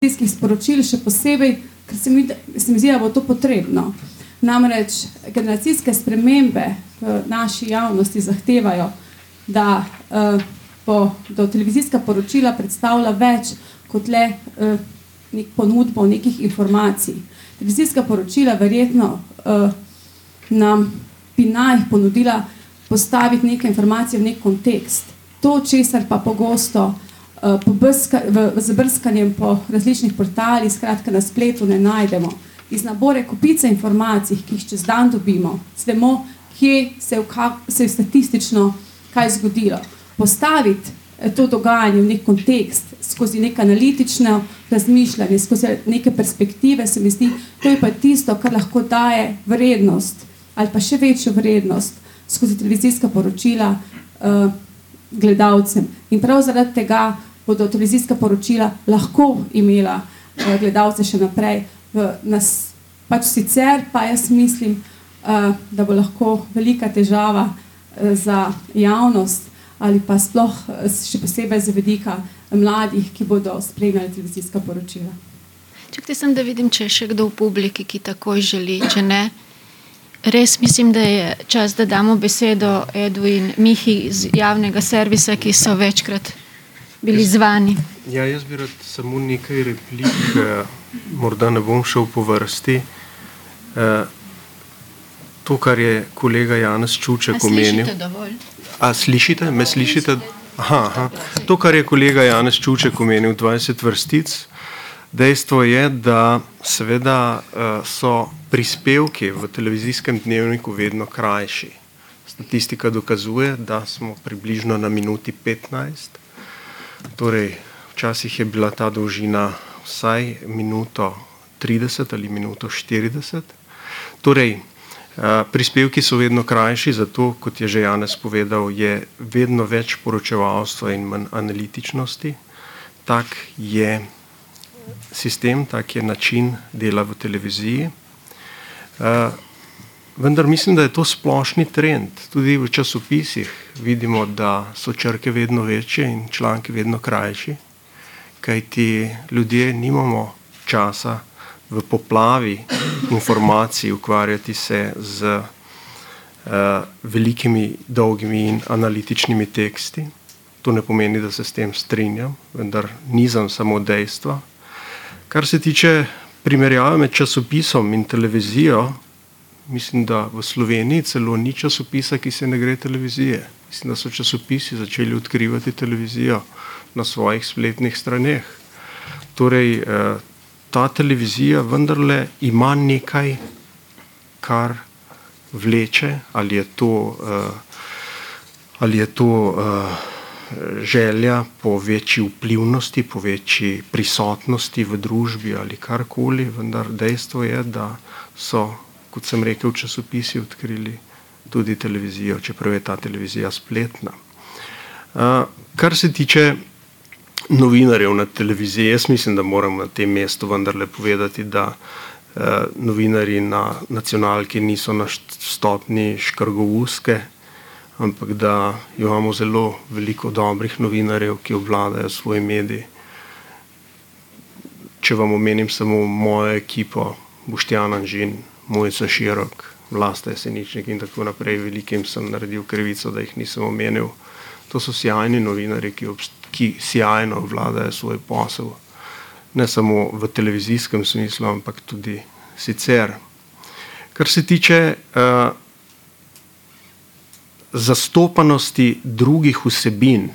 televizijskih sporočil, še posebej, ker se mi, se mi zdi, da bo to potrebno. Namreč generacijske spremembe v naši javnosti zahtevajo, da uh, bo do televizijska poročila predstavlja več kot le uh, nek ponudbo nekih informacij. Televizijska poročila verjetno uh, nam bi naj ponudila postaviti neke informacije v nek kontekst. To, česar pa pogosto pobrska, v, v zabrskanjem po različnih portalih, skratka na spletu ne najdemo iz nabore kupice informacij, ki jih čez dan dobimo, vemo, kje se je, ka, se je statistično kaj zgodilo. Postaviti eh, to dogajanje v nek kontekst, skozi neko analitično razmišljanje, skozi neke perspektive, se mi zdi, to je pa tisto, kar lahko daje vrednost ali pa še večjo vrednost skozi televizijska poročila uh, gledalcem. In prav zaradi tega bodo televizijska poročila lahko imela uh, gledalce še naprej v nas. Pač sicer pa jaz mislim, uh, da bo lahko velika težava uh, za javnost ali pa sploh še posebej za vedika mladih, ki bodo spremljali televizijska poročila. Čekaj, sem da vidim, če je še kdo v publiki, ki takoj želi, če ne. Res mislim, da je čas, da damo besedo Edu in Mihi iz javnega servisa, ki so večkrat bili zvani. Ja, jaz bi rad samo nekaj replik. Uh morda ne bom šel po vrsti. Uh, to, kar je kolega Janez Čuček omenil. A slišite? Me slišite? Aha, aha. To, kar je kolega Janez Čuček omenil, 20 vrstic. Dejstvo je, da seveda uh, so prispevki v televizijskem dnevniku vedno krajši. Statistika dokazuje, da smo približno na minuti 15. Torej, včasih je bila ta dolžina vsaj minuto 30 ali minuto 40. Torej, eh, prispevki so vedno krajši, zato, kot je že Janez povedal, je vedno več poročevalstva in manj analitičnosti. Tak je sistem, tak je način dela v televiziji. Vendar mislim, da je to splošni trend. Tudi v časopisih vidimo, da so črke vedno večje in članki vedno krajši kajti ljudje nimamo časa v poplavi informacij ukvarjati se z uh, velikimi, dolgimi in analitičnimi teksti. To ne pomeni, da se s tem strinjam, vendar nizam samo dejstva. Kar se tiče primerjave med časopisom in televizijo, mislim, da v Sloveniji celo ni časopisa, ki se ne gre televizije. Mislim, da so časopisi začeli odkrivati televizijo na svojih spletnih straneh. Torej, eh, ta televizija vendarle ima nekaj, kar vleče, ali je to, eh, ali je to eh, želja po večji vplivnosti, po večji prisotnosti v družbi ali karkoli, vendar dejstvo je, da so, kot sem rekel, časopisi odkrili tudi televizijo, čeprav je ta televizija spletna. Kar se tiče novinarjev na televiziji. Jaz mislim, da moram na tem mestu vendarle povedati, da novinari na nacionalki niso na stopni škrgovuske, ampak da imamo zelo veliko dobrih novinarjev, ki obvladajo svoj medij. Če vam omenim samo mojo ekipo, Boštjan Anžin, Mojca Širok, Vlasta Jeseničnik in tako naprej, velikim sem naredil krivico, da jih nisem omenil. To so sjajni novinari, ki ki sjajno vladajo svoj posel, ne samo v televizijskem smislu, ampak tudi sicer. Kar se tiče uh, zastopanosti drugih vsebin,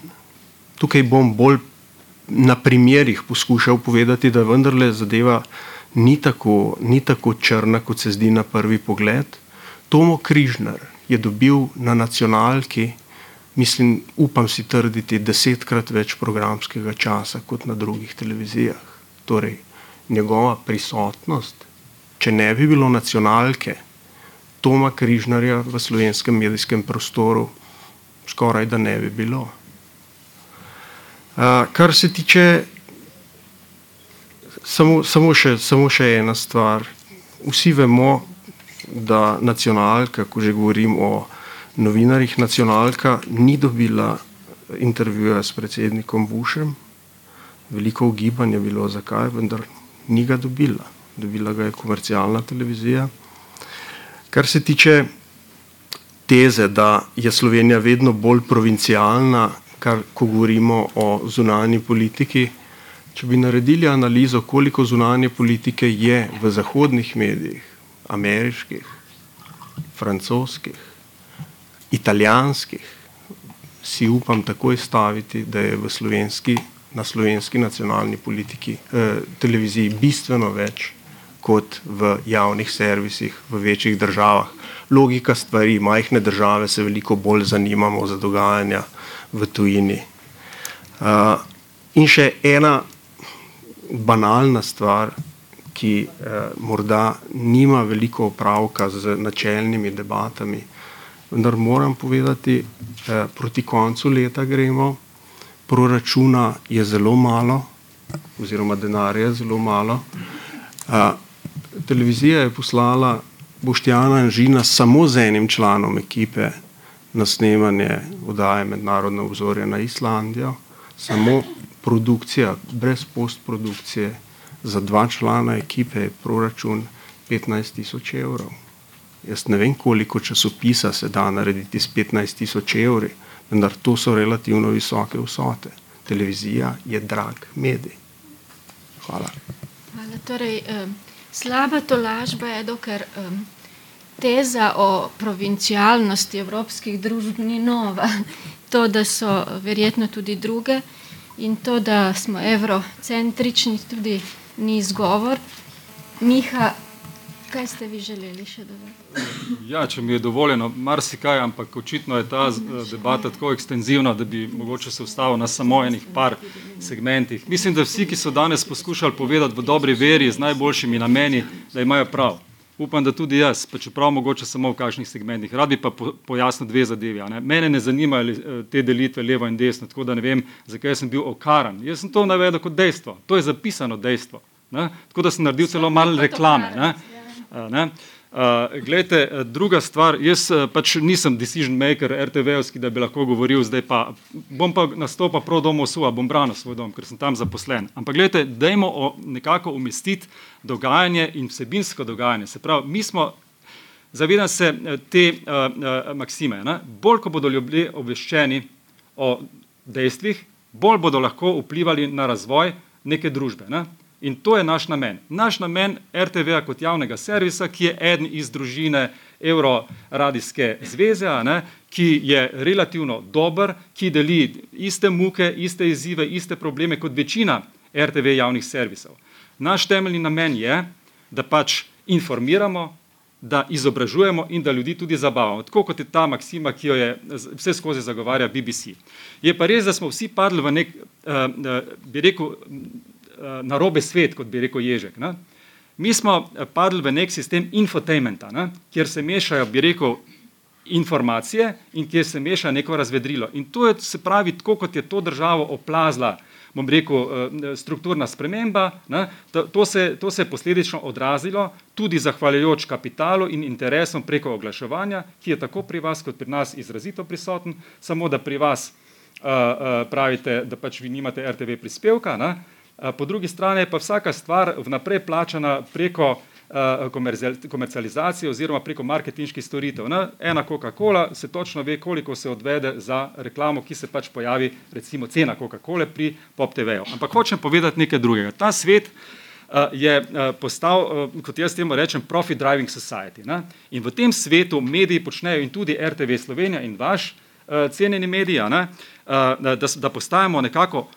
tukaj bom bolj na primerih poskušal povedati, da vendarle zadeva ni tako, ni tako črna, kot se zdi na prvi pogled. Tomo Križnar je dobil na nacionalki mislim, upam si trditi, desetkrat več programskega časa kot na drugih televizijah. Torej, njegova prisotnost, če ne bi bilo nacionalke, Toma Križnarja v slovenskem medijskem prostoru, skoraj da ne bi bilo. Uh, kar se tiče, samo, samo, še, samo še ena stvar. Vsi vemo, da nacionalka, ko že govorim o novinarjih nacionalka ni dobila intervjuja s predsednikom Bušem, veliko ugibanja bilo, zakaj, vendar ni ga dobila. Dobila ga je komercialna televizija. Kar se tiče teze, da je Slovenija vedno bolj provincialna, kar, ko govorimo o zunanji politiki, če bi naredili analizo, koliko zunanje politike je v zahodnih medijih, ameriških, francoskih, italijanskih, si upam takoj staviti, da je v slovenski, na slovenski nacionalni politiki, eh, televiziji bistveno več kot v javnih servisih v večjih državah. Logika stvari, majhne države se veliko bolj zanimamo za dogajanja v tujini. Uh, in še ena banalna stvar, ki uh, morda nima veliko opravka z načelnimi debatami, vendar moram povedati, uh, proti koncu leta gremo, proračuna je zelo malo, oziroma denarja je zelo malo. Uh, televizija je poslala Boštjana Anžina samo z enim članom ekipe na snemanje vdaje Mednarodne obzorje na Islandijo, samo produkcija, brez postprodukcije, za dva člana ekipe je proračun 15 tisoč evrov. Jaz ne vem, koliko časopisa se da narediti s 15 tisoč evri, vendar to so relativno visoke vsote. Televizija je drag medij. Hvala. Hvala. Torej, eh, slaba tolažba je, dokler eh, teza o provincialnosti evropskih družb ni nova. To, da so verjetno tudi druge in to, da smo evrocentrični, tudi ni izgovor. Miha, kaj ste vi želeli še dodati? Ja, če mi je dovoljeno, marsikaj, ampak očitno je ta debata tako ekstenzivna, da bi mogoče se ustavil na samo enih par segmentih. Mislim, da vsi, ki so danes poskušali povedati v dobri veri z najboljšimi nameni, da imajo prav. Upam, da tudi jaz, pa čeprav mogoče samo v kakšnih segmentih. Rad bi pa pojasnil dve zadevi. Ne. Mene ne zanimajo eh, te delitve levo in desno, tako da ne vem, zakaj sem bil okaran. Jaz sem to navedel kot dejstvo. To je zapisano dejstvo. Ne. Tako da sem naredil celo malo reklame. Ne. Ne. Uh, glejte, druga stvar, jaz pač nisem decision maker RTV-ovski, da bi lahko govoril, zdaj pa bom pa nastopal prav domu SUA, bom branil svoj dom, ker sem tam zaposlen. Ampak gledajte, dajmo o, nekako umestiti dogajanje in vsebinsko dogajanje. Se pravi, mi smo, zavedam se te uh, uh, maksime, ne? bolj ko bodo ljudje obveščeni o dejstvih, bolj bodo lahko vplivali na razvoj neke družbe. Ne? In to je naš namen. Naš namen RTV-a kot javnega servisa, ki je eden iz družine Euroradijske zveze, ne, ki je relativno dober, ki deli iste muke, iste izzive, iste probleme kot večina RTV javnih servisov. Naš temeljni namen je, da pač informiramo, da izobražujemo in da ljudi tudi zabavamo. Tako kot je ta maksima, ki jo je vse skozi zagovarja BBC. Je pa res, da smo vsi padli v nek, uh, uh, bi rekel, Eh, na robe svet, kot bi rekel Ježek. Ne? Mi smo eh, padli v nek sistem infotainmenta, ne? kjer se mešajo, bi rekel, informacije in kjer se meša neko razvedrilo. In to je, se pravi, tako kot je to državo oplazla, bom rekel, eh, strukturna sprememba, ne? To, se, to se je posledično odrazilo tudi zahvaljujoč kapitalu in interesom preko oglaševanja, ki je tako pri vas kot pri nas izrazito prisoten, samo da pri vas uh, uh, pravite, da pač vi nimate RTV prispevka, ne? Po drugi strani je pa vsaka stvar vnaprej plačana preko komercializacije oziroma preko marketinških storitev. Ena Coca-Cola se točno ve, koliko se odvede za reklamo, ki se pač pojavi, recimo cena Coca-Cole pri Pop TV-ju. Ampak hočem povedati nekaj drugega. Ta svet je postal, kot jaz temu rečem, profit driving society. In v tem svetu mediji počnejo in tudi RTV Slovenija in vaš cenjeni mediji, da postajamo nekako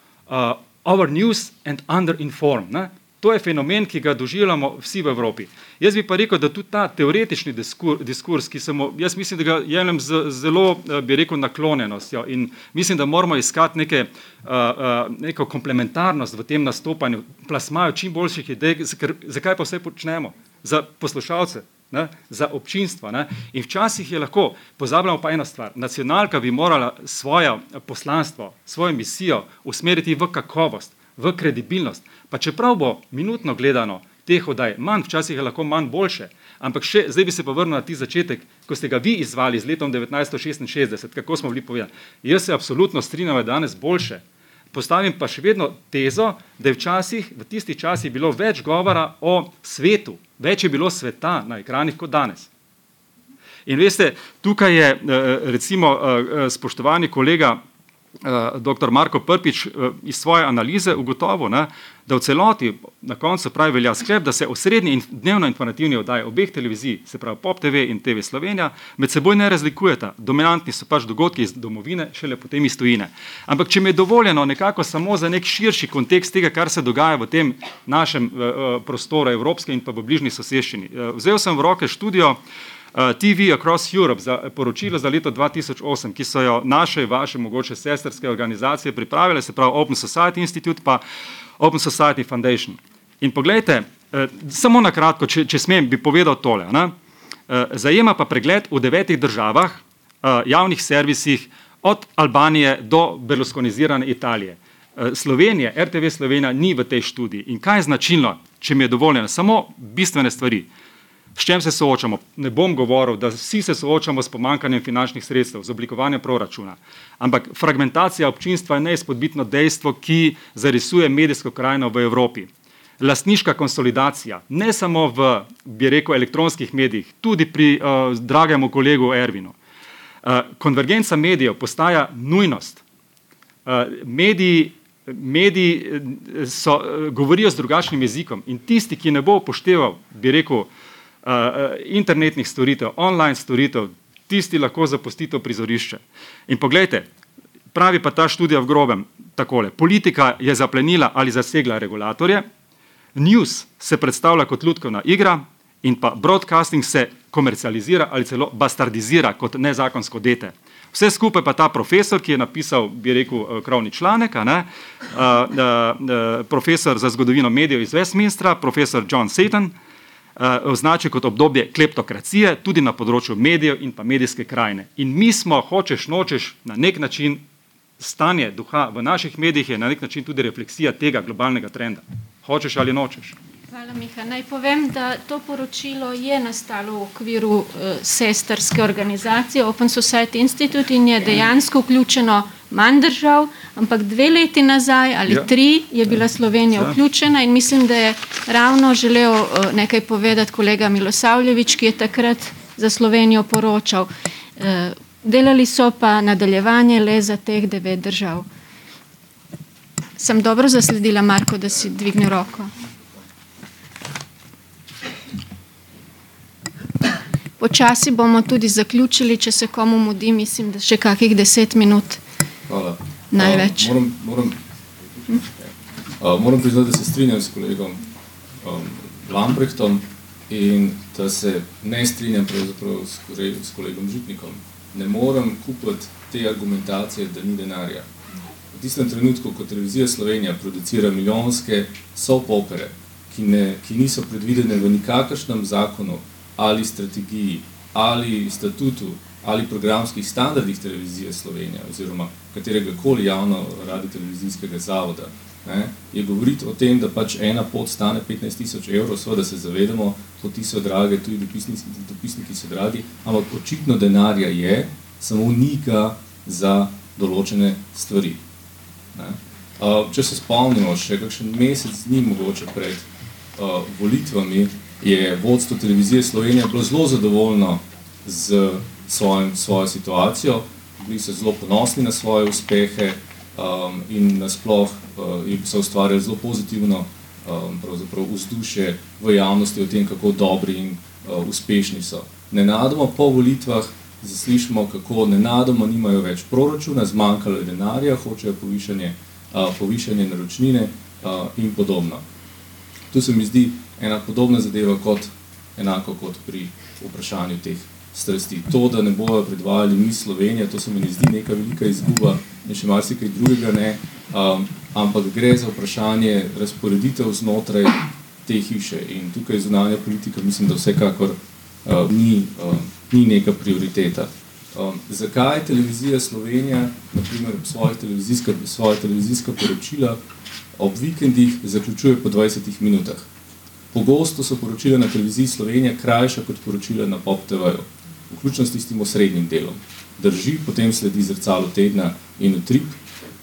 our news and underinformed. Ne? To je fenomen, ki ga doživljamo vsi v Evropi. Jaz bi pa rekel, da tudi ta teoretični diskur, diskurs, ki sem, jaz mislim, da ga jemljem z zelo, eh, bi rekel, naklonjenostjo in mislim, da moramo iskati neke, uh, uh, neko komplementarnost v tem nastopanju, plasmajo čim boljših idej, zakaj pa vse počnemo? Za poslušalce, ne, za občinstvo. Ne. In včasih je lahko, pozabljamo pa eno stvar, nacionalka bi morala svoje poslanstvo, svojo misijo usmeriti v kakovost, v kredibilnost. Pa čeprav bo minutno gledano teh oddaj manj, včasih je lahko manj boljše, ampak še, zdaj bi se pa vrnil na ti začetek, ko ste ga vi izvali z letom 1966, kako smo bili povedani. Jaz se absolutno strinjam, da je danes boljše, Postavim pa še vedno tezo, da je včasih, v tistih časih bilo več govora o svetu, več je bilo sveta na ekranih kot danes. In veste, tukaj je recimo spoštovani kolega dr. Marko Prpič uh, iz svoje analize ugotovil, ne, da v celoti na koncu pravi velja sklep, da se osrednji in dnevno informativni oddaji obeh televizij, se pravi Pop TV in TV Slovenija, med seboj ne razlikujeta. Dominantni so pač dogodki iz domovine, šele potem iz tujine. Ampak če mi je dovoljeno nekako samo za nek širši kontekst tega, kar se dogaja v tem našem uh, prostoru evropske in pa v bližnji soseščini. Vzel sem v roke študijo Eh, TV Across Europe za poročilo za leto 2008, ki so jo naše, vaše, mogoče sestrske organizacije pripravile, se pravi Open Society Institute pa Open Society Foundation. In pogledajte, eh, samo na kratko, če, če smem, bi povedal tole. Ne? Eh, zajema pa pregled v devetih državah, javnih servisih, od Albanije do berlusconizirane Italije. Slovenija, RTV Slovenija ni v tej študiji. In kaj je značilno, če mi je dovoljeno, samo bistvene stvari. S čem se soočamo? Ne bom govoril, da vsi se soočamo s pomankanjem finančnih sredstev, z oblikovanjem proračuna. Ampak fragmentacija občinstva je neizpodbitno dejstvo, ki zarisuje medijsko krajino v Evropi. Lastniška konsolidacija, ne samo v, bi rekel, elektronskih medijih, tudi pri uh, dragemu kolegu Ervinu. Uh, konvergenca medijev postaja nujnost. Uh, mediji, mediji so, uh, govorijo z drugačnim jezikom in tisti, ki ne bo upošteval, bi rekel, internetnih storitev, online storitev, tisti lahko zapustito prizorišče. In pogledajte, pravi pa ta študija v grobem takole. Politika je zaplenila ali zasegla regulatorje, news se predstavlja kot ljudkovna igra in pa broadcasting se komercializira ali celo bastardizira kot nezakonsko dete. Vse skupaj pa ta profesor, ki je napisal, bi rekel, krovni članek, ne, uh, uh, uh, profesor za zgodovino medijev iz Westminstra, profesor John Satan, uh, Eh, označil kot obdobje kleptokracije, tudi na področju medijev in pa medijske krajine. In mi smo, hočeš nočeš, na nek način stanje duha v naših medijih je na nek način tudi refleksija tega globalnega trenda. Hočeš ali nočeš. Hvala, Miha. Naj povem, da to poročilo je nastalo v okviru uh, sestrske organizacije Open Society Institute in je dejansko vključeno manj držav, ampak dve leti nazaj ali ja. tri je bila Slovenija ja. vključena in mislim, da je ravno želel uh, nekaj povedati kolega Milosavljevič, ki je takrat za Slovenijo poročal. Uh, delali so pa nadaljevanje le za teh devet držav. Sem dobro zasledila, Marko, da si dvignil roko. Počasi bomo tudi zaključili, če se komu mudi, mislim, da še kakih deset minut. Hvala. Največ. Uh, moram, moram, uh, moram priznati, da se strinjam s kolegom um, Lambrechtom in da se ne strinjam s, s kolegom Žitnikom. Ne morem kupiti te argumentacije, da ni denarja. V tistem trenutku, ko televizija Slovenija producira milijonske soap opere, ki, ne, ki niso predvidene v nikakršnem zakonu ali strategiji ali statutu ali programskih standardih televizije Slovenija oziroma katerega koli javno radi televizijskega zavoda, ne, je govoriti o tem, da pač ena pot stane 15 tisoč evrov, seveda se zavedamo, poti so drage, tudi dopisniki, dopisniki so dragi, ampak očitno denarja je, samo ni ga za določene stvari. Ne. Uh, če se spomnimo, še kakšen mesec dni mogoče pred uh, volitvami, je vodstvo televizije Slovenija bilo zelo zadovoljno z svojim, svojo situacijo, bili so zelo ponosni na svoje uspehe um, in nasploh uh, so ustvarjali zelo pozitivno um, vzdušje v javnosti o tem, kako dobri in uh, uspešni so. Nenadoma po volitvah zaslišimo, kako nenadoma nimajo več proračuna, zmanjkalo je denarja, hočejo povišanje, uh, povišanje naročnine uh, in podobno. Tu se mi zdi ena podobna zadeva kot enako kot pri vprašanju teh strasti. To, da ne bojo predvajali mi Slovenija, to se mi ne zdi neka velika izguba in še marsikaj drugega ne, um, ampak gre za vprašanje razporeditev znotraj te hiše in tukaj zunanja politika mislim, da vsekakor uh, ni, uh, ni neka prioriteta. Um, zakaj televizija Slovenija, naprimer svoje televizijska, svoje televizijska poročila ob vikendih zaključuje po 20 minutah? Pogosto so poročila na televiziji Slovenija krajša kot poročila na Pop TV-ju vključno s tistim osrednjim delom. Drži, potem sledi zrcalo tedna in utrip,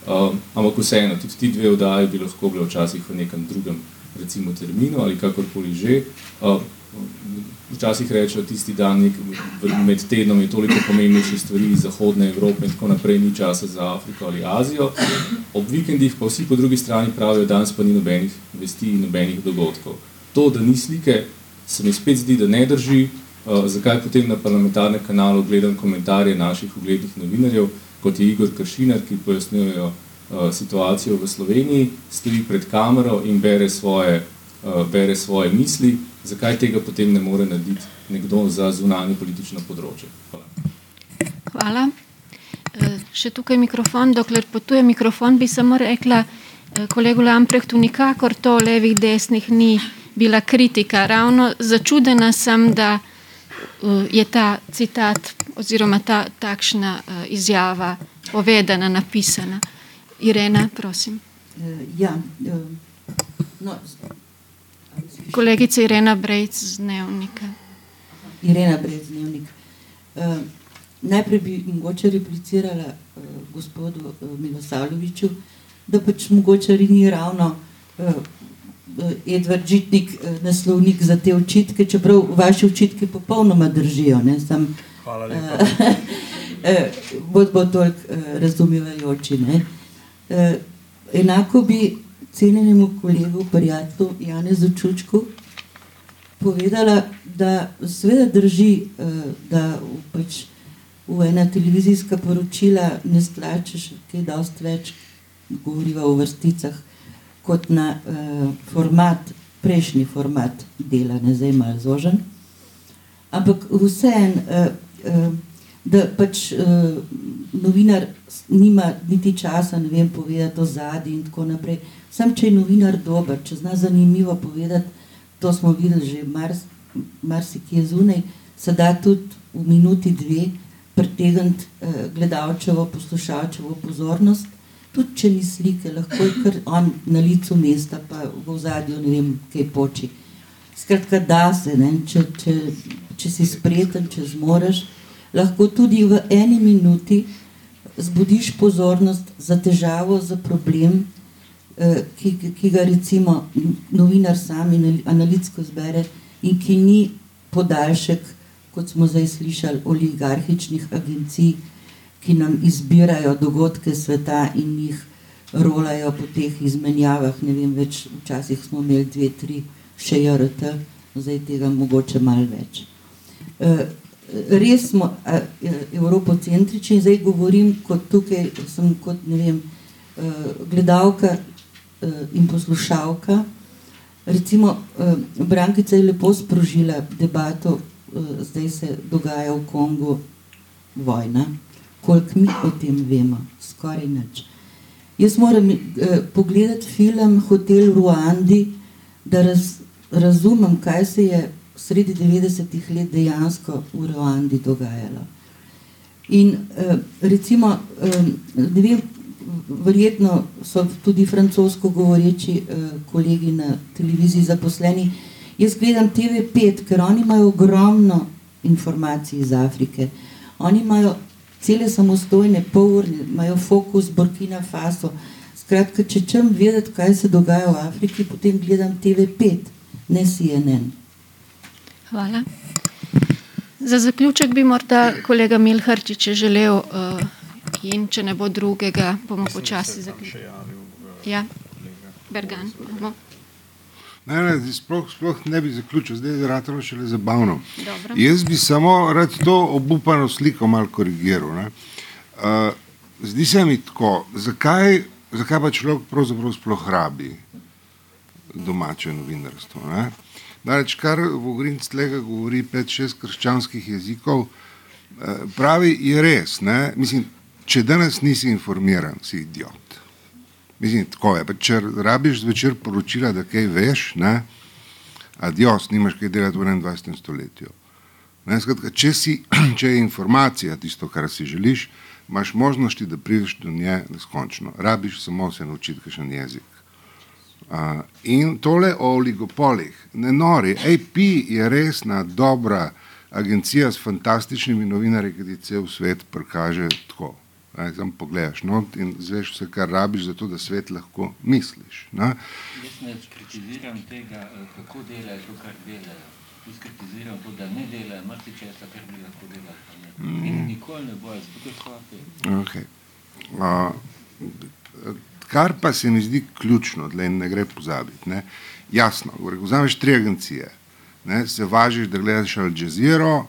Um, ampak vseeno, tudi ti dve oddaji bi lahko bile včasih v nekem drugem, recimo, terminu ali kakorkoli že. Uh, včasih rečejo, tisti dan nek, med tednom je toliko pomembnejših stvari iz Zahodne Evrope in tako naprej, ni časa za Afriko ali Azijo. Ob vikendih pa vsi po drugi strani pravijo, danes pa ni nobenih vesti in nobenih dogodkov. To, da ni slike, se mi spet zdi, da ne drži. Uh, zakaj potem na parlamentarnem kanalu gledam komentarje naših uglednih novinarjev, kot je Igor Kršinar, ki pojasnjujejo uh, situacijo v Sloveniji, stoji pred kamero in bere svoje, uh, bere svoje misli, zakaj tega potem ne more narediti nekdo za zunanje politično področje. Hvala. Hvala. Še tukaj mikrofon, dokler potuje mikrofon, bi samo rekla kolegu Lamprehtu, nikakor to levih desnih ni bila kritika. Ravno začudena sem, da je ta citat oziroma ta takšna izjava povedana, napisana. Irena, prosim. Ja, no, Kolegica Irena Brejc z dnevnika. Irena Brejc z dnevnika. Uh, najprej bi mogoče replicirala uh, gospodu uh, Milosavljeviču, da pač mogoče ni ravno uh, Edvard Žitnik uh, naslovnik za te očitke, čeprav vaše očitke popolnoma držijo. Ne, sam, Hvala lepa. Uh, uh, bod bo toliko razumevajoči. Ne. Enako bi cenjenemu kolegu, prijatelju Janezu Čučku, povedala, da seveda drži, da pač v ena televizijska poročila ne stlačeš kaj dost več, govoriva o vrsticah, kot na uh, format, prejšnji format dela, ne zdaj malo zožen. Ampak vseeno, uh, uh, da pač uh, novinar nima niti časa, ne vem, povedati o zadnji in tako naprej. Sam, če je novinar dober, če zna zanimivo povedati, to smo videli že marsikje mar zunaj, se da tudi v minuti dve pritegniti eh, gledalčevo, poslušalčevo pozornost, tudi če ni slike, lahko je kar on na licu mesta, pa v zadju ne vem, kaj poči. Skratka, da se, ne, če, če, če si spreten, če zmoreš, lahko tudi v eni minuti zbudiš pozornost za težavo, za problem, Eh, ki, ki ga recimo novinar sam analitsko zbere in ki ni podaljšek, kot smo zdaj slišali, oligarhičnih agencij, ki nam izbirajo dogodke sveta in jih rolajo po teh izmenjavah, ne vem več, včasih smo imeli dve, tri, še JRT, zdaj tega mogoče malo več. Eh, res smo evropocentrični, zdaj govorim kot tukaj, sem kot, ne vem, eh, gledalka in poslušalka. Recimo, Brankica je lepo sprožila debato, zdaj se dogaja v Kongu vojna, koliko mi o tem vemo, skoraj nič. Jaz moram uh, pogledati film Hotel Ruandi, da raz, razumem, kaj se je sredi 90-ih let dejansko v Ruandi dogajalo. In uh, recimo, ne vem, verjetno so tudi francosko govoreči eh, kolegi na televiziji zaposleni. Jaz gledam TV5, ker oni imajo ogromno informacij iz Afrike. Oni imajo cele samostojne, polurne, imajo fokus Burkina Faso. Skratka, če čem vedeti, kaj se dogaja v Afriki, potem gledam TV5, ne CNN. Hvala. Za zaključek bi morda kolega Milharčič želel uh, In če ne bo drugega, bomo počasi zaključili. Ja, Bergan. Ne, ne, sploh, sploh ne bi zaključil, zdaj je ratalo šele zabavno. Dobro. Jaz bi samo rad to obupano sliko malo korigiral. Uh, zdi se mi tako, zakaj, zakaj pa človek pravzaprav sploh rabi domače novinarstvo? Ne? Daleč, kar v Ogrinc tlega govori pet, šest krščanskih jezikov, pravi, je res. Ne? Mislim, če danes nisi informiran, si idiot. Mislim, tako je. Pa če rabiš zvečer poročila, da kaj veš, ne, adios, nimaš kaj delati v 21. stoletju. Ne, skratka, če, si, če je informacija tisto, kar si želiš, imaš možnosti, da prideš do nje neskončno. Rabiš samo se naučiti kakšen jezik. Uh, in tole o oligopolih, ne nori, AP je resna, dobra agencija s fantastičnimi novinarji, ki ti cel svet prikaže tako Sam pogledaš not in zveš vse, kar rabiš, zato da svet lahko misliš. Ne? Jaz ne kritiziram tega, eh, kako delajo to, kar delajo. Jaz kritiziram to, da ne delajo marsičesa, kar bi lahko delali. Mm. In nikoli ne bojo, zato ker hvala. Okay. Uh, kar pa se mi zdi ključno, da ne gre pozabiti. Ne? Jasno, vzameš tri agencije, ne? se važiš, da gledaš Al Jazeera,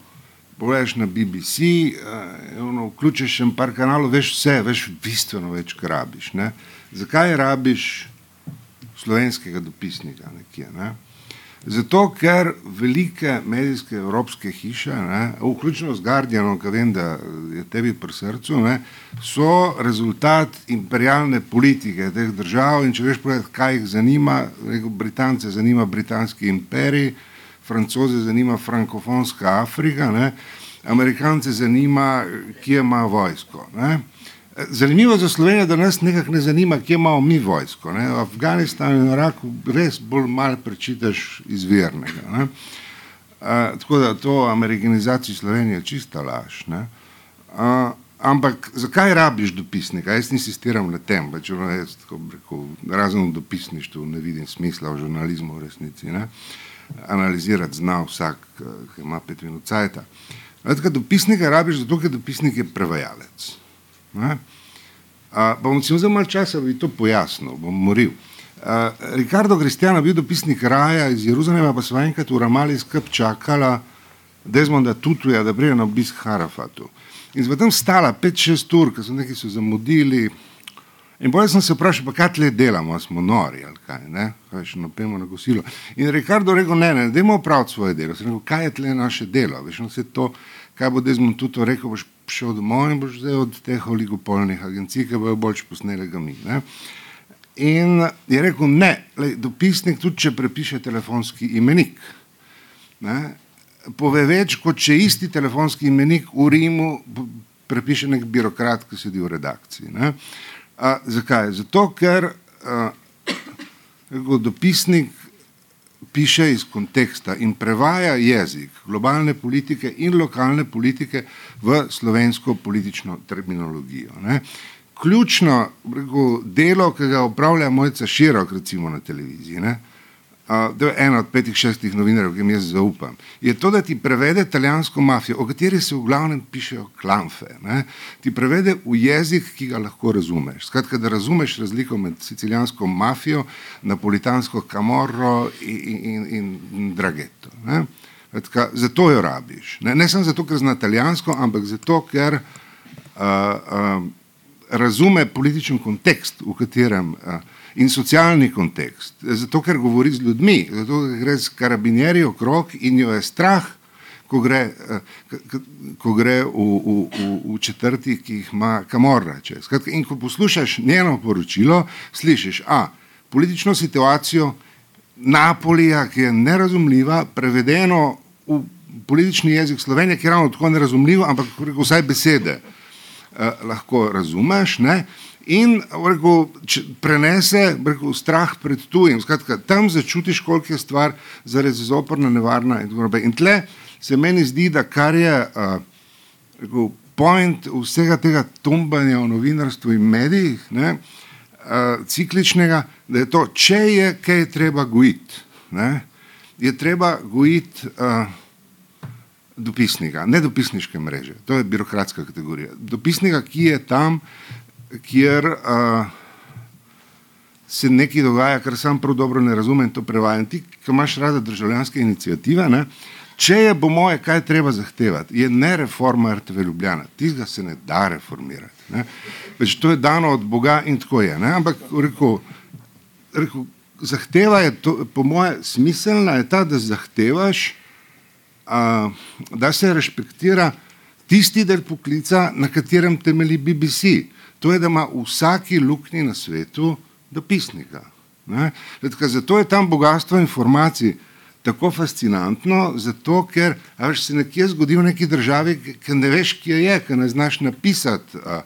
pogledaš na BBC, uh, vključiš še par kanalov, veš vse, veš bistveno več, kar rabiš. Ne? Zakaj rabiš slovenskega dopisnika nekje? Ne? Zato, ker velike medijske evropske hiše, ne, vključno z Guardianom, ki vem, da je tebi pri srcu, ne, so rezultat imperialne politike teh držav in če veš povedati, kaj jih zanima, rekel, Britance zanima britanski imperij, Francoze zanima frankofonska Afrika, ne, Amerikance zanima, kje ima vojsko. Ne. Zanimivo za Slovenijo, da nas nekako ne zanima, kje imamo mi vojsko. Ne? V Afganistanu in Iraku res bolj malo prečitaš izvirnega. Ne? A, tako da to amerikanizacijo Slovenije je čista laž. A, ampak zakaj rabiš dopisnika? Jaz insistiram na tem, če jaz tako rekel, razen v dopisništvu ne vidim smisla v žurnalizmu v resnici. Ne? Analizirati zna vsak, ki ima pet minut cajta. Dopisnika rabiš zato, ker dopisnik je prevajalec. Ne? A, bom si vzel malo časa, da bi to pojasnil, bom moril. A, Ricardo Cristiano, bil dopisnik Raja iz Jeruzalema, pa so enkrat v Ramali skrb čakala Desmonda Tutuja, da prije na obisk Harafatu. In smo tam stala 5-6 ur, ker so neki so zamudili. In potem sem se vprašal, kaj tle delamo, smo nori ali kaj, ne, kaj še napemo na gosilo. In Ricardo rekel, ne, ne, dajmo opraviti svoje delo. Sem rekel, kaj je tle naše delo, veš, no se to, kaj bo Desmond Tutu rekel, boš šel domov in boš zdaj od teh oligopolnih agencij, ki bojo bolj posnele ga mi. Ne? In je rekel, ne, lej, dopisnik tudi, če prepiše telefonski imenik, ne, pove več, kot če isti telefonski imenik v Rimu prepiše nek birokrat, ki sedi v redakciji. Ne. A, zakaj? Zato, ker a, dopisnik piše iz konteksta in prevaja jezik globalne politike in lokalne politike v slovensko politično terminologijo. Ne. Ključno rekel, delo, ki ga upravlja Mojca Širok, recimo na televiziji, ne, to je ena od petih, šestih novinarjev, ki jim jaz zaupam, je to, da ti prevede italijansko mafijo, o kateri se v glavnem pišejo klamfe, ne, ti prevede v jezik, ki ga lahko razumeš. Skratka, da razumeš razliko med sicilijansko mafijo, napolitansko kamorro in, in, in draghetto. Ne. Skratka, zato jo rabiš. Ne, ne samo zato, ker zna italijansko, ampak zato, ker uh, uh, razume političen kontekst, v katerem uh, in socialni kontekst. Zato, ker govori z ljudmi, zato, gre z karabinjeri okrog in jo je strah, ko gre, eh, ko gre v, v, v, v četrti, ki jih ima kamorra. Skratka, in ko poslušaš njeno poročilo, slišiš, a politično situacijo Napolija, ki je nerazumljiva, prevedeno v politični jezik Slovenije, ki je ravno tako nerazumljivo, ampak vsaj besede lahko razumeš. Ne? in rekel, prenese rekel, strah pred tujim. Skratka, tam začutiš, koliko je stvar zares zoprna, nevarna in. In tle se meni zdi, da kar je uh, rekel, point vsega tega tumbanja o novinarstvu in medijih, ne, uh, cikličnega, da je to, če je kaj treba gojiti, je treba gojiti uh, dopisnika, ne dopisniške mreže, to je birokratska kategorija. Dopisnika, ki je tam, kjer uh, se nekaj dogaja, kar sam prav dobro ne razumem, to prevajam. Ti, ki imaš rada državljanske inicijative, ne, če je po moje, kaj treba zahtevati, je ne reforma RTV Ljubljana. Tistega se ne da reformirati. Ne. Več to je dano od Boga in tako je. Ne. Ampak rekel, rekel, zahteva je, to, po moje, smiselna je ta, da zahtevaš, uh, da se respektira tisti del poklica, na katerem temeli BBC to je, da ima vsaki luknji na svetu dopisnika. Zdaj, zato je tam bogatstvo informacij tako fascinantno, zato ker veš, se nekje zgodi v neki državi, ki ne veš, kje je, ki ne znaš napisati a,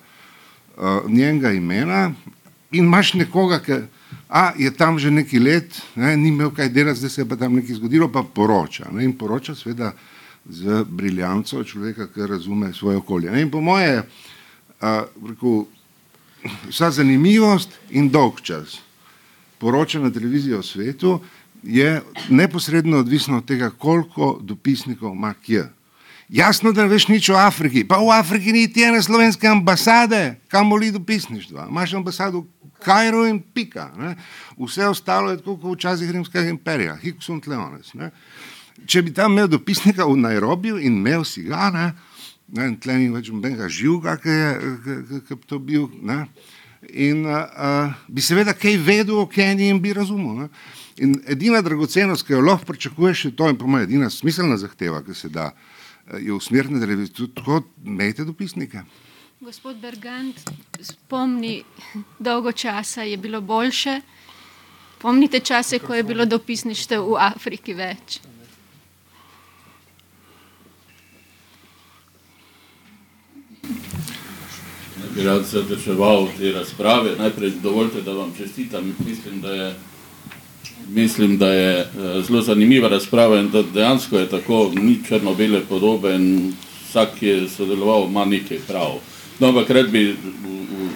a, njenega imena in imaš nekoga, ki a, je tam že neki let, ne, ni imel kaj delati, zdaj se je pa tam nekaj zgodilo, pa poroča. Ne, in poroča seveda z briljanco človeka, ki razume svoje okolje. Ne, in po moje, rekel, vsa zanimivost in dolg čas poročanja na televizijo o svetu je neposredno odvisno od tega, koliko dopisnikov ima kje. Jasno, da ne veš nič o Afriki, pa v Afriki niti ene slovenske ambasade, kam voli dopisništva. Imaš ambasado v Kajru in pika. Ne? Vse ostalo je tako kot včasih rimskega imperija, Hiksun Tleones. Ne? Če bi tam imel dopisnika v Nairobiju in imel si ga, ne, ne tle ni več nobenega živega, ki je to bil, ne, in uh, bi seveda kaj vedel o Keniji in bi razumel. Ne. In edina dragocenost, ki jo lahko pričakuješ, je to in po mojem edina smiselna zahteva, ki se da. Uh, je usmerjena televizija, tudi tako, imejte dopisnike. Gospod Bergant, spomni, dolgo časa je bilo boljše. Pomnite čase, ko je bilo dopisništvo v Afriki več. Rad se odreševal te razprave. Najprej dovolite, da vam čestitam. Mislim, da je mislim, da je uh, zelo zanimiva razprava in da dejansko je tako, ni črno-bele podobe in vsak, ki je sodeloval, ima nekaj prav. No, ampak red bi v,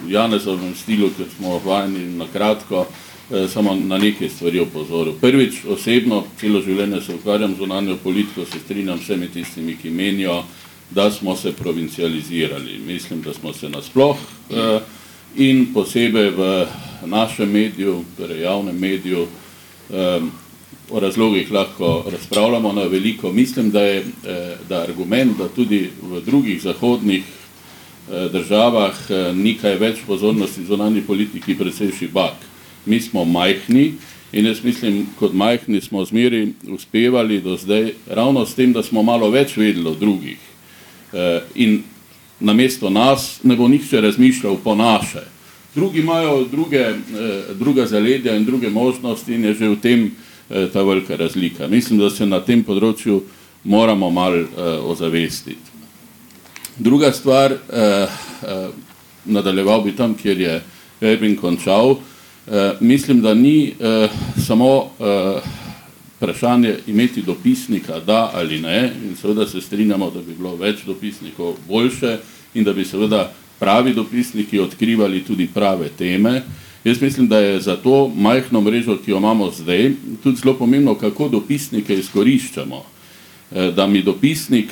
v Janezovem stilu, ker smo vajeni na kratko, eh, samo na nekaj stvari opozoril. Prvič, osebno, celo življenje se ukvarjam z zunanjo politiko, se strinjam vsemi tistimi, ki menijo, da smo se provincializirali. Mislim, da smo se nasploh eh, in posebej v našem mediju, torej javnem mediju, um, o razlogih lahko razpravljamo na veliko. Mislim, da je eh, da argument, da tudi v drugih zahodnih eh, državah eh, ni kaj več pozornosti zunanji politiki predvsej šibak. Mi smo majhni in jaz mislim, kot majhni smo zmeri uspevali do zdaj ravno s tem, da smo malo več vedeli o drugih. In namesto nas ne bo nihče razmišljal po naše drugi imajo druge, eh, druga zaledja in druge možnosti in je že v tem eh, ta velika razlika. Mislim, da se na tem področju moramo mal eh, ozavestiti. Druga stvar, nadaljeval bi tam, kjer je Erbin končal, mislim, da ni samo vprašanje imeti dopisnika, da ali ne, in seveda se strinjamo, da bi bilo več dopisnikov boljše in da bi seveda pravi dopisniki odkrivali tudi prave teme. Jaz mislim, da je za to majhno mrežo, ki jo imamo zdaj, tudi zelo pomembno, kako dopisnike izkoriščamo. Eh, da mi dopisnik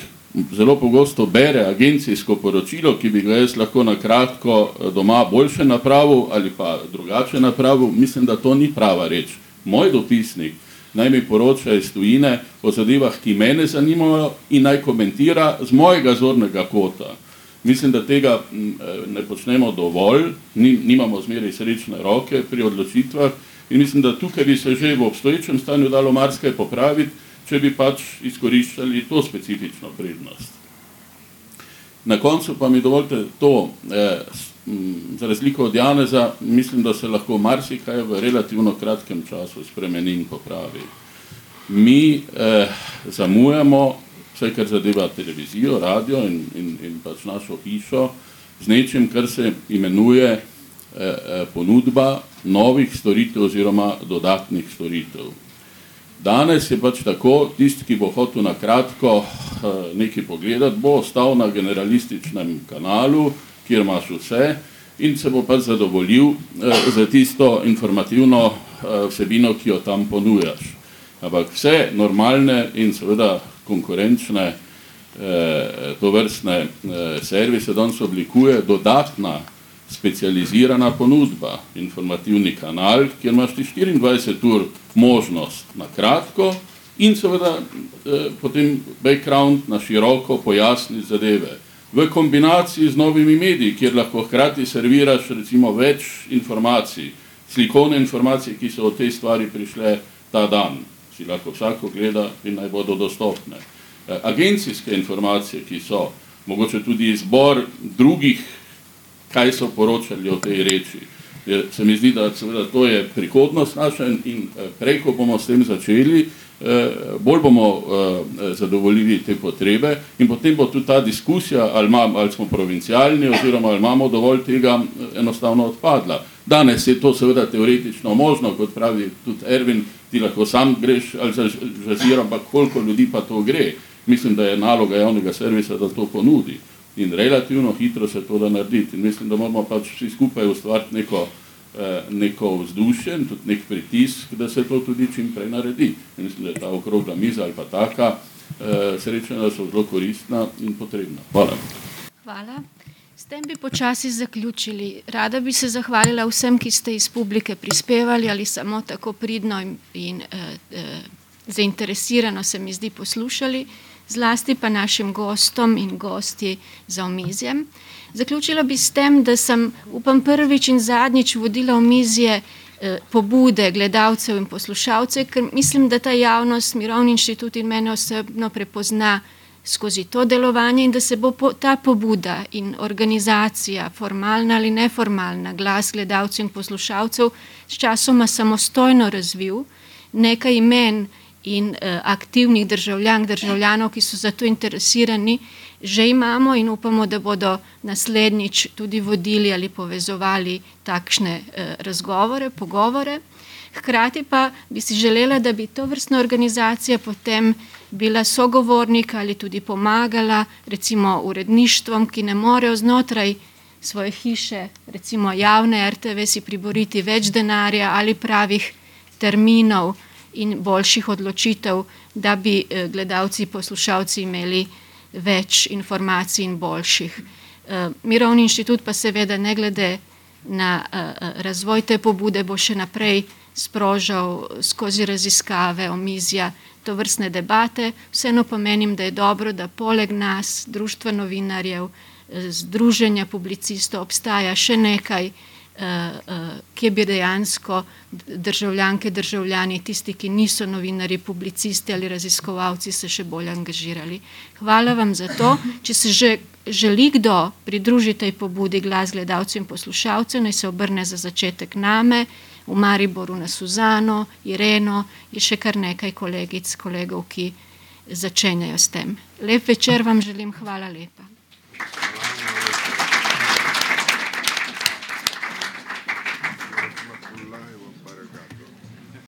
zelo pogosto bere agencijsko poročilo, ki bi ga jaz lahko na kratko eh, doma boljše napravil ali pa drugače napravil, mislim, da to ni prava reč. Moj dopisnik naj mi poroča iz tujine o zadevah, ki mene zanimajo in naj komentira z mojega zornega kota. Mislim, da tega eh, ne počnemo dovolj, nimamo zmeraj srečne roke pri odločitvah in mislim, da tukaj bi se že v obstoječem stanju dalo marsikaj popraviti, če bi pač izkoriščali to specifično prednost. Na koncu pa mi dovolite to, eh, za razliko od Janeza, mislim, da se lahko marsikaj v relativno kratkem času spremeni in popravi. Mi eh, zamujamo vse, kar zadeva televizijo, radio in, in, in pač našo hišo, z nečim, kar se imenuje eh, eh, ponudba novih storitev oziroma dodatnih storitev. Danes je pač tako, tisti, ki bo hotel na kratko eh, nekaj pogledati, bo ostal na generalističnem kanalu, kjer imaš vse in se bo pač zadovoljil eh, za tisto informativno eh, vsebino, ki jo tam ponujaš. Ampak vse normalne in seveda konkurenčne eh, to vrstne eh, servise danes oblikuje dodatna specializirana ponudba, informativni kanal, kjer imaš ti 24 ur možnost na kratko in seveda eh, potem background na široko pojasni zadeve. V kombinaciji z novimi mediji, kjer lahko hkrati serviraš recimo več informacij, slikovne informacije, ki so o tej stvari prišle ta dan si lahko vsako gleda in naj bodo dostopne. Eh, agencijske informacije, ki so, mogoče tudi izbor drugih, kaj so poročali o tej reči. Se mi zdi, da seveda to je prihodnost naša in eh, prej, ko bomo s tem začeli, eh, bolj bomo zadovoljili te potrebe in potem bo tudi ta diskusija, ali, imam, ali smo provincialni oziroma ali imamo dovolj tega, enostavno odpadla. Danes je to seveda teoretično možno, kot pravi tudi Ervin, ti lahko sam greš ali za žazir, ampak koliko ljudi pa to gre. Mislim, da je naloga javnega servisa, da to ponudi. In relativno hitro se to da narediti. In mislim, da moramo pač vsi skupaj ustvariti neko, eh, neko vzdušje tudi nek pritisk, da se to tudi čim prej naredi. In mislim, da je ta okrogla miza ali pa taka eh, srečanja so zelo koristna in potrebna. Hvala. Hvala. S tem bi počasi zaključili. Rada bi se zahvalila vsem, ki ste iz publike prispevali ali samo tako pridno in, in eh, eh, zainteresirano se mi zdi poslušali zlasti pa našim gostom in gosti za omizjem. Zaključila bi s tem, da sem, upam, prvič in zadnjič vodila omizje eh, pobude gledalcev in poslušalcev, ker mislim, da ta javnost, Mirovni inštitut in mene osebno prepozna skozi to delovanje in da se bo po, ta pobuda in organizacija, formalna ali neformalna, glas gledalcev in poslušalcev, s časoma samostojno razvil, nekaj imen, in uh, aktivnih državljank, državljanov, ki so za to interesirani, že imamo in upamo, da bodo naslednjič tudi vodili ali povezovali takšne uh, razgovore, pogovore. Hkrati pa bi si želela, da bi to vrstna organizacija potem bila sogovornik ali tudi pomagala, recimo uredništvom, ki ne morejo znotraj svoje hiše, recimo javne RTV, si priboriti več denarja ali pravih terminov, in boljših odločitev, da bi eh, gledalci, poslušalci imeli več informacij in boljših. Eh, Mirovni inštitut pa seveda ne glede na eh, razvoj te pobude bo še naprej sprožal skozi raziskave, omizja, to vrstne debate. Vseeno pa menim, da je dobro, da poleg nas, društva novinarjev, združenja publicistov, obstaja še nekaj, kje bi dejansko državljanke, državljani, tisti, ki niso novinari, publicisti ali raziskovalci, se še bolj angažirali. Hvala vam za to. Če se že želi kdo pridružiti tej pobudi glas gledalcev in poslušalcev, naj se obrne za začetek name, v Mariboru na Suzano, Ireno, je še kar nekaj kolegic, kolegov, ki začenjajo s tem. Lep večer vam želim, hvala lepa.